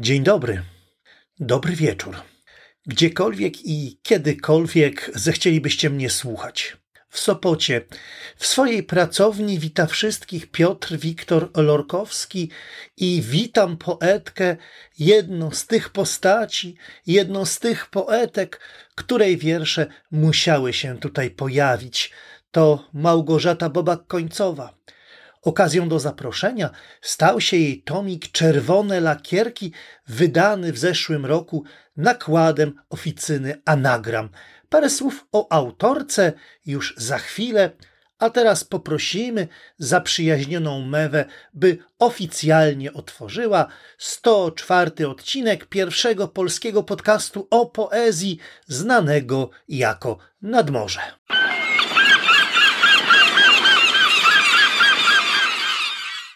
Dzień dobry, dobry wieczór. Gdziekolwiek i kiedykolwiek zechcielibyście mnie słuchać. W Sopocie, w swojej pracowni wita wszystkich Piotr Wiktor Lorkowski i witam poetkę, jedną z tych postaci, jedną z tych poetek, której wiersze musiały się tutaj pojawić. To Małgorzata Bobak-Końcowa. Okazją do zaproszenia stał się jej tomik Czerwone lakierki, wydany w zeszłym roku nakładem oficyny Anagram. Parę słów o autorce już za chwilę, a teraz poprosimy zaprzyjaźnioną Mewę, by oficjalnie otworzyła 104 odcinek pierwszego polskiego podcastu o poezji znanego jako Nadmorze.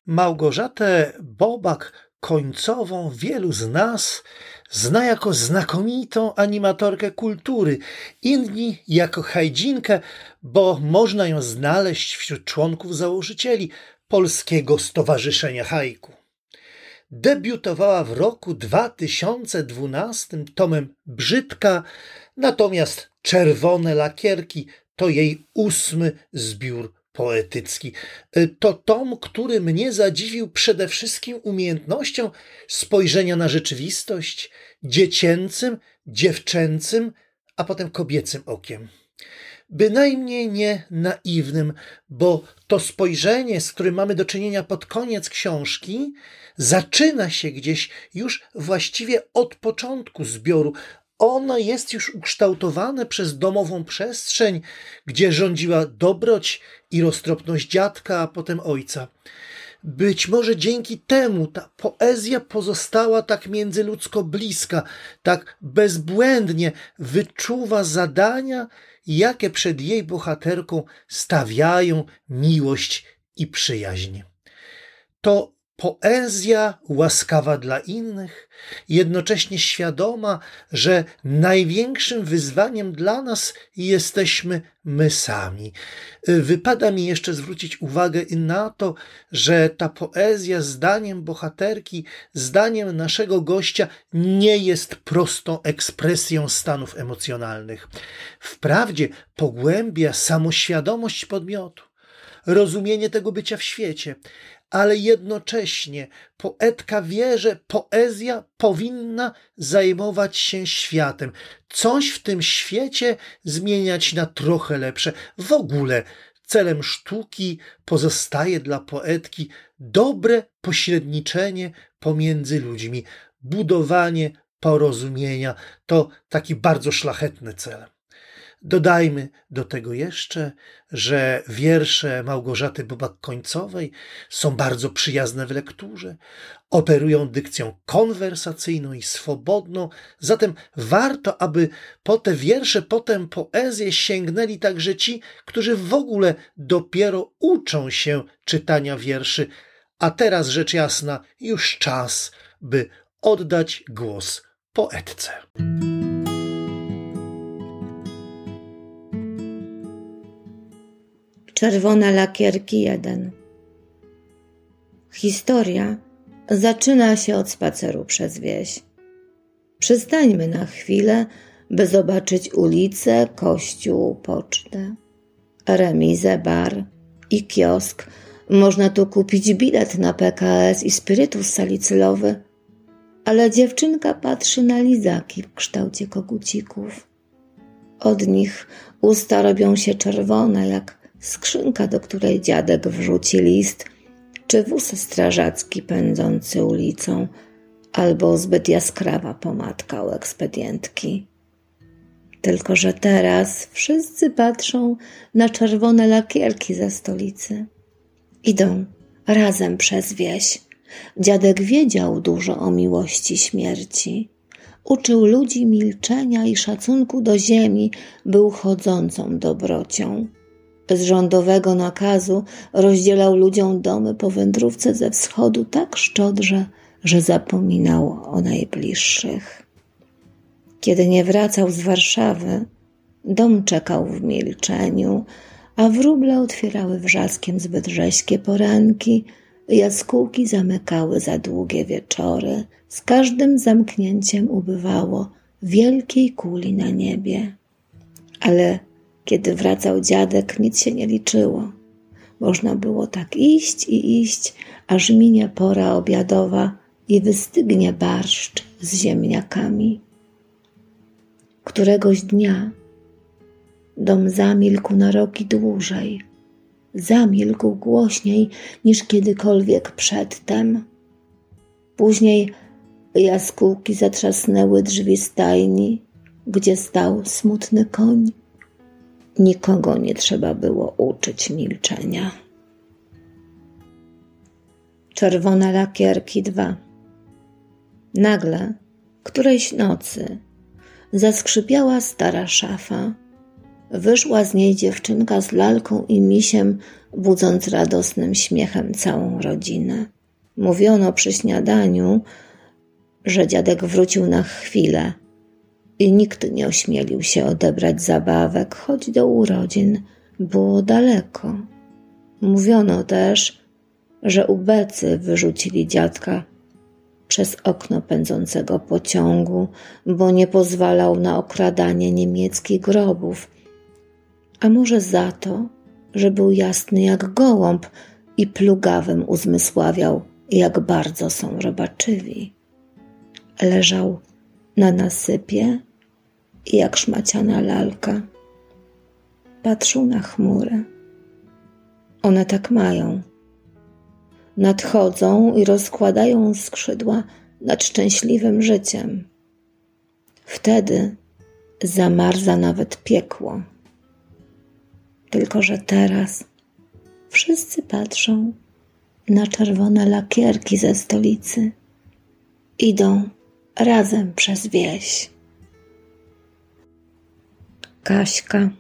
Małgorzatę Bobak końcową wielu z nas zna jako znakomitą animatorkę kultury, inni jako hajdzinkę, bo można ją znaleźć wśród członków założycieli Polskiego Stowarzyszenia Hajku. Debiutowała w roku 2012 tomem Brzydka, natomiast Czerwone Lakierki to jej ósmy zbiór poetycki. Y, to tom, który mnie zadziwił przede wszystkim umiejętnością spojrzenia na rzeczywistość dziecięcym, dziewczęcym, a potem kobiecym okiem. Bynajmniej nie naiwnym, bo to spojrzenie, z którym mamy do czynienia pod koniec książki, zaczyna się gdzieś już właściwie od początku zbioru, ono jest już ukształtowane przez domową przestrzeń, gdzie rządziła dobroć i roztropność dziadka, a potem ojca. Być może dzięki temu ta poezja pozostała tak międzyludzko bliska, tak bezbłędnie wyczuwa zadania, jakie przed jej bohaterką stawiają miłość i przyjaźń. To poezja łaskawa dla innych, jednocześnie świadoma, że największym wyzwaniem dla nas jesteśmy my sami. Wypada mi jeszcze zwrócić uwagę na to, że ta poezja, zdaniem bohaterki, zdaniem naszego gościa, nie jest prostą ekspresją stanów emocjonalnych. Wprawdzie pogłębia samoświadomość podmiotu rozumienie tego bycia w świecie, ale jednocześnie poetka wie, że poezja powinna zajmować się światem, coś w tym świecie zmieniać na trochę lepsze. W ogóle celem sztuki pozostaje dla poetki dobre pośredniczenie pomiędzy ludźmi, budowanie porozumienia. To taki bardzo szlachetny cel. Dodajmy do tego jeszcze, że wiersze Małgorzaty Bobak-Końcowej są bardzo przyjazne w lekturze, operują dykcją konwersacyjną i swobodną, zatem warto, aby po te wiersze, potem poezję sięgnęli także ci, którzy w ogóle dopiero uczą się czytania wierszy, a teraz rzecz jasna, już czas, by oddać głos poetce. Czerwone lakierki jeden. Historia zaczyna się od spaceru przez wieś. Przystańmy na chwilę, by zobaczyć ulicę, kościół, pocztę, remizę, bar i kiosk. Można tu kupić bilet na PKS i spirytus salicylowy, ale dziewczynka patrzy na lizaki w kształcie kogucików. Od nich usta robią się czerwone, jak skrzynka, do której dziadek wrzuci list, czy wóz strażacki pędzący ulicą, albo zbyt jaskrawa pomadka u ekspedientki. Tylko, że teraz wszyscy patrzą na czerwone lakierki za stolicy. Idą razem przez wieś. Dziadek wiedział dużo o miłości śmierci. Uczył ludzi milczenia i szacunku do ziemi, był chodzącą dobrocią z rządowego nakazu rozdzielał ludziom domy po wędrówce ze wschodu tak szczodrze, że zapominał o najbliższych. Kiedy nie wracał z Warszawy, dom czekał w milczeniu, a wróble otwierały wrzaskiem zbyt rześkie poranki, jaskółki zamykały za długie wieczory z każdym zamknięciem ubywało wielkiej kuli na niebie. Ale kiedy wracał dziadek, nic się nie liczyło. Można było tak iść i iść, aż minie pora obiadowa i wystygnie barszcz z ziemniakami. Któregoś dnia dom zamilkł na roki dłużej. Zamilkł głośniej niż kiedykolwiek przedtem. Później jaskółki zatrzasnęły drzwi stajni, gdzie stał smutny koń. Nikogo nie trzeba było uczyć milczenia. Czerwone lakierki dwa. Nagle, którejś nocy, zaskrzypiała stara szafa. Wyszła z niej dziewczynka z lalką i misiem, budząc radosnym śmiechem całą rodzinę. Mówiono przy śniadaniu, że dziadek wrócił na chwilę nikt nie ośmielił się odebrać zabawek, choć do urodzin było daleko. Mówiono też, że ubecy wyrzucili dziadka przez okno pędzącego pociągu, bo nie pozwalał na okradanie niemieckich grobów, a może za to, że był jasny jak gołąb i plugawym uzmysławiał, jak bardzo są robaczywi. Leżał na nasypie jak szmaciana lalka. Patrzył na chmury. One tak mają. Nadchodzą i rozkładają skrzydła nad szczęśliwym życiem. Wtedy zamarza nawet piekło. Tylko, że teraz wszyscy patrzą na czerwone lakierki ze stolicy. Idą razem przez wieś. Kaśka.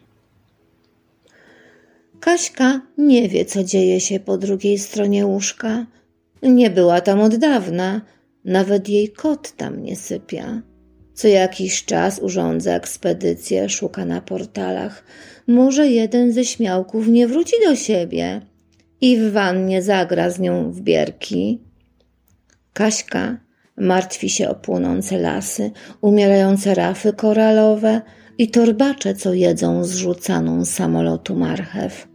Kaśka nie wie, co dzieje się po drugiej stronie łóżka. Nie była tam od dawna, nawet jej kot tam nie sypia. Co jakiś czas urządza ekspedycję, szuka na portalach. Może jeden ze śmiałków nie wróci do siebie i w wannie zagra z nią w bierki. Kaśka martwi się o płonące lasy, umierające rafy koralowe, i torbacze, co jedzą zrzucaną z samolotu marchew.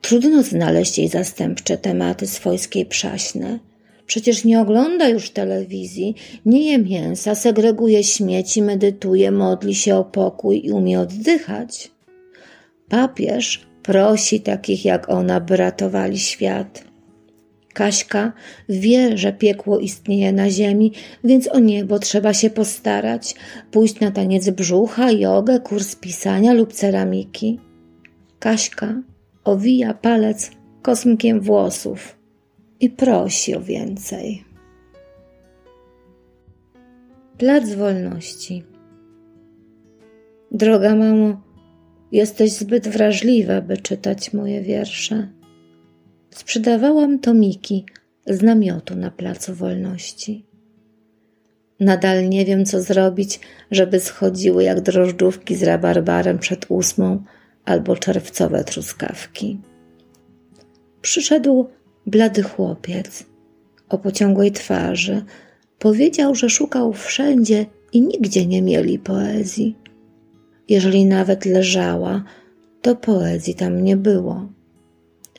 Trudno znaleźć jej zastępcze tematy swojskiej przaśne. Przecież nie ogląda już telewizji, nie je mięsa, segreguje śmieci, medytuje, modli się o pokój i umie oddychać. Papież prosi takich jak ona, by ratowali świat. Kaśka wie, że piekło istnieje na ziemi, więc o niebo trzeba się postarać, pójść na taniec brzucha, jogę, kurs pisania lub ceramiki. Kaśka owija palec kosmkiem włosów i prosi o więcej. Plac Wolności Droga mamo, jesteś zbyt wrażliwa, by czytać moje wiersze sprzedawałam tomiki z namiotu na Placu Wolności. Nadal nie wiem, co zrobić, żeby schodziły jak drożdżówki z rabarbarem przed ósmą albo czerwcowe truskawki. Przyszedł blady chłopiec o pociągłej twarzy. Powiedział, że szukał wszędzie i nigdzie nie mieli poezji. Jeżeli nawet leżała, to poezji tam nie było.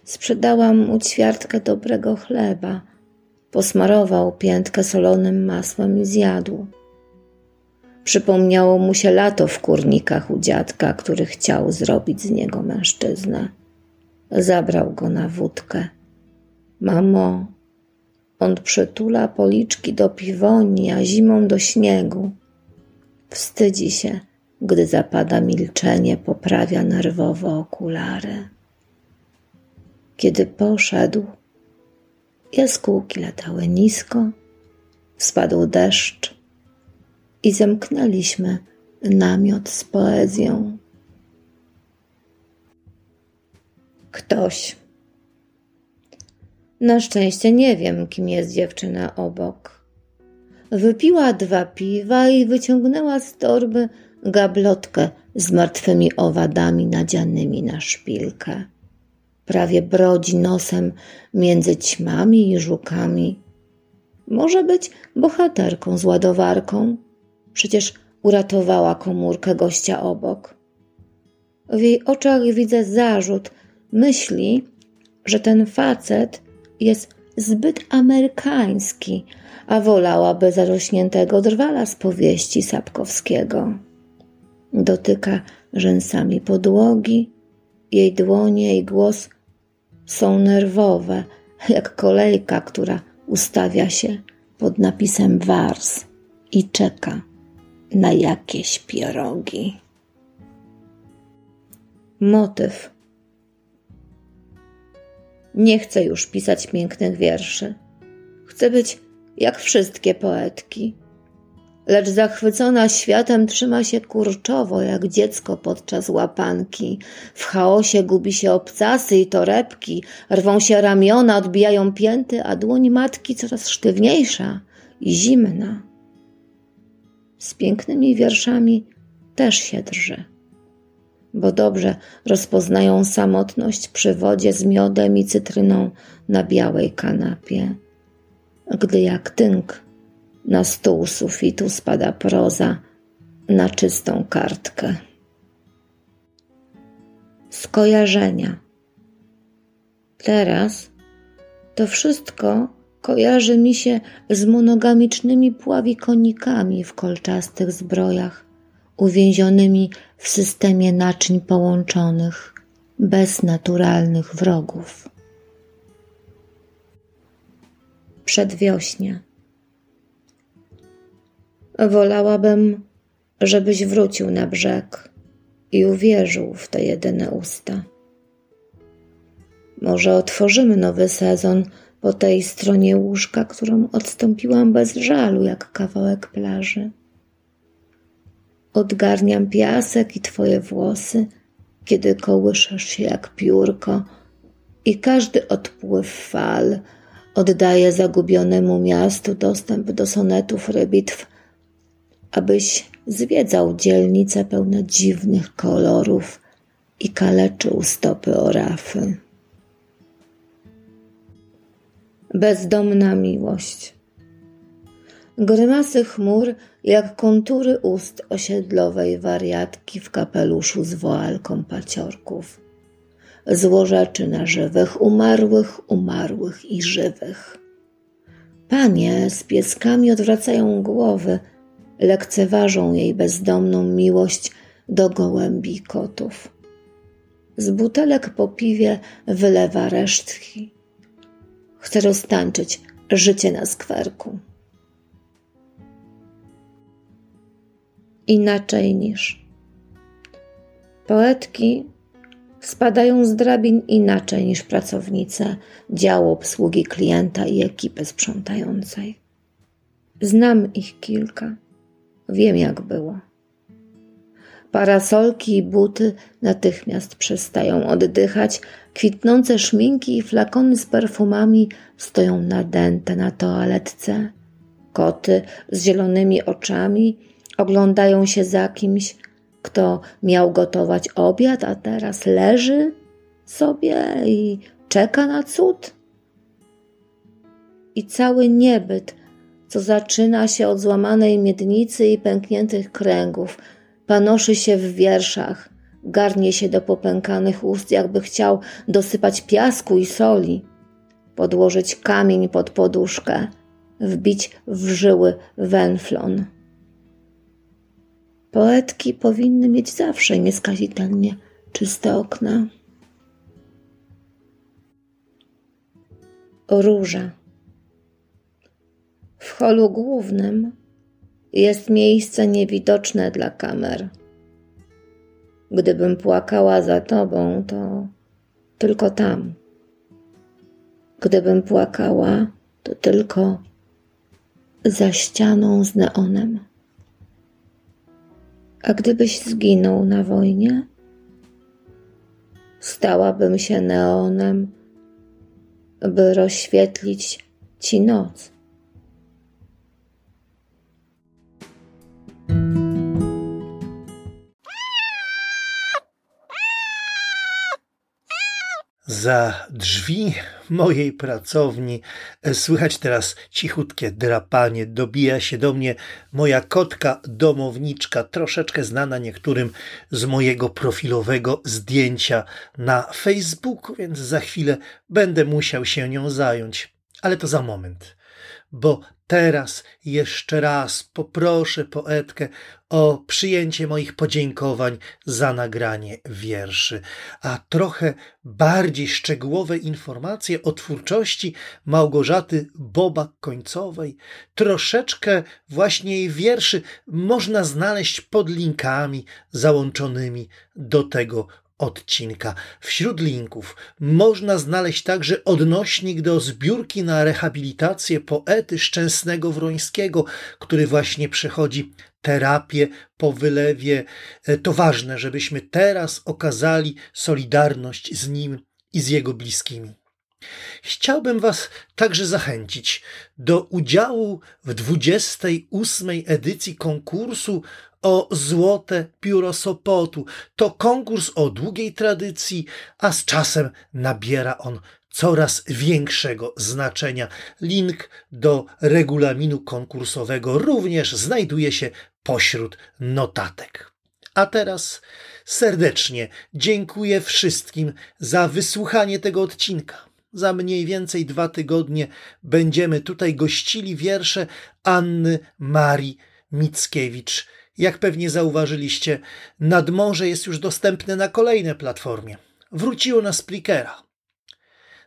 Sprzedałam mu ćwiartkę dobrego chleba. Posmarował piętkę solonym masłem i zjadł. Przypomniało mu się lato w kurnikach u dziadka, który chciał zrobić z niego mężczyznę. Zabrał go na wódkę. Mamo, on przytula policzki do piwoni, a zimą do śniegu. Wstydzi się, gdy zapada milczenie, poprawia nerwowo okulary. Kiedy poszedł, jaskółki latały nisko, spadł deszcz i zamknęliśmy namiot z poezją. Ktoś. Na szczęście nie wiem, kim jest dziewczyna obok. Wypiła dwa piwa i wyciągnęła z torby gablotkę z martwymi owadami nadzianymi na szpilkę prawie brodzi nosem między ćmami i żukami. Może być bohaterką z ładowarką. Przecież uratowała komórkę gościa obok. W jej oczach widzę zarzut, myśli, że ten facet jest zbyt amerykański, a wolałaby zarośniętego drwala z powieści Sapkowskiego. Dotyka rzęsami podłogi, jej dłonie i głos są nerwowe, jak kolejka, która ustawia się pod napisem wars i czeka na jakieś pierogi. Motyw. Nie chcę już pisać pięknych wierszy. Chcę być jak wszystkie poetki. Lecz zachwycona światem trzyma się kurczowo, jak dziecko podczas łapanki. W chaosie gubi się obcasy i torebki, rwą się ramiona, odbijają pięty, a dłoń matki coraz sztywniejsza i zimna. Z pięknymi wierszami też się drży, bo dobrze rozpoznają samotność przy wodzie z miodem i cytryną na białej kanapie gdy jak tynk na stół sufitu spada proza na czystą kartkę. Skojarzenia. Teraz to wszystko kojarzy mi się z monogamicznymi pławikonikami w kolczastych zbrojach, uwięzionymi w systemie naczyń połączonych, bez naturalnych wrogów. przedwiośnie. Wolałabym, żebyś wrócił na brzeg i uwierzył w te jedyne usta. Może otworzymy nowy sezon po tej stronie łóżka, którą odstąpiłam bez żalu, jak kawałek plaży. Odgarniam piasek i twoje włosy, kiedy kołyszasz się jak piórko i każdy odpływ fal oddaje zagubionemu miastu dostęp do sonetów rybitw, abyś zwiedzał dzielnice pełne dziwnych kolorów i kaleczył stopy orafy. Bezdomna miłość. Grymasy chmur jak kontury ust osiedlowej wariatki w kapeluszu z woalką paciorków złorzeczy na żywych, umarłych, umarłych i żywych. Panie z pieskami odwracają głowy, lekceważą jej bezdomną miłość do gołębi kotów. Z butelek po piwie wylewa resztki. Chce roztańczyć życie na skwerku. Inaczej niż poetki spadają z drabin inaczej niż pracownice działu obsługi klienta i ekipy sprzątającej. Znam ich kilka. Wiem, jak było. Parasolki i buty natychmiast przestają oddychać, kwitnące szminki i flakony z perfumami stoją nadęte na toaletce. Koty z zielonymi oczami oglądają się za kimś, kto miał gotować obiad, a teraz leży sobie i czeka na cud. I cały niebyt, co zaczyna się od złamanej miednicy i pękniętych kręgów, panoszy się w wierszach, garnie się do popękanych ust, jakby chciał dosypać piasku i soli, podłożyć kamień pod poduszkę, wbić w żyły węflon. Poetki powinny mieć zawsze nieskazitelnie czyste okna. Róża. W holu głównym jest miejsce niewidoczne dla kamer. Gdybym płakała za tobą, to tylko tam. Gdybym płakała, to tylko za ścianą z neonem. A gdybyś zginął na wojnie, stałabym się neonem, by rozświetlić ci noc. Za drzwi mojej pracowni słychać teraz cichutkie drapanie. Dobija się do mnie moja kotka domowniczka, troszeczkę znana niektórym z mojego profilowego zdjęcia na Facebooku, więc za chwilę będę musiał się nią zająć. Ale to za moment bo teraz jeszcze raz poproszę poetkę o przyjęcie moich podziękowań za nagranie wierszy, a trochę bardziej szczegółowe informacje o twórczości Małgorzaty Bobak-Końcowej, troszeczkę właśnie jej wierszy można znaleźć pod linkami załączonymi do tego odcinka. Wśród linków można znaleźć także odnośnik do zbiórki na rehabilitację poety Szczęsnego Wrońskiego, który właśnie przechodzi terapię po wylewie. E, to ważne, żebyśmy teraz okazali solidarność z nim i z jego bliskimi. Chciałbym Was także zachęcić do udziału w 28. edycji konkursu o Złote Pióro Sopotu. To konkurs o długiej tradycji, a z czasem nabiera on coraz większego znaczenia. Link do regulaminu konkursowego również znajduje się pośród notatek. A teraz serdecznie dziękuję wszystkim za wysłuchanie tego odcinka. Za mniej więcej dwa tygodnie będziemy tutaj gościli wiersze Anny Marii Mickiewicz. Jak pewnie zauważyliście, Nadmorze jest już dostępne na kolejnej platformie. Wróciło na Splickera.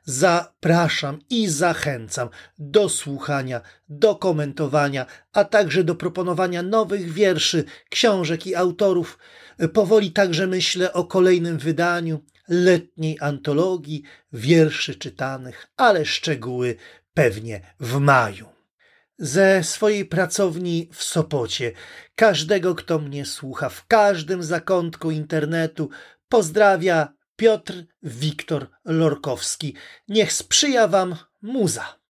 Zapraszam i zachęcam do słuchania, do komentowania, a także do proponowania nowych wierszy, książek i autorów. Powoli także myślę o kolejnym wydaniu letniej antologii wierszy czytanych, ale szczegóły pewnie w maju ze swojej pracowni w Sopocie. Każdego, kto mnie słucha w każdym zakątku internetu, pozdrawia Piotr Wiktor Lorkowski. Niech sprzyja Wam muza.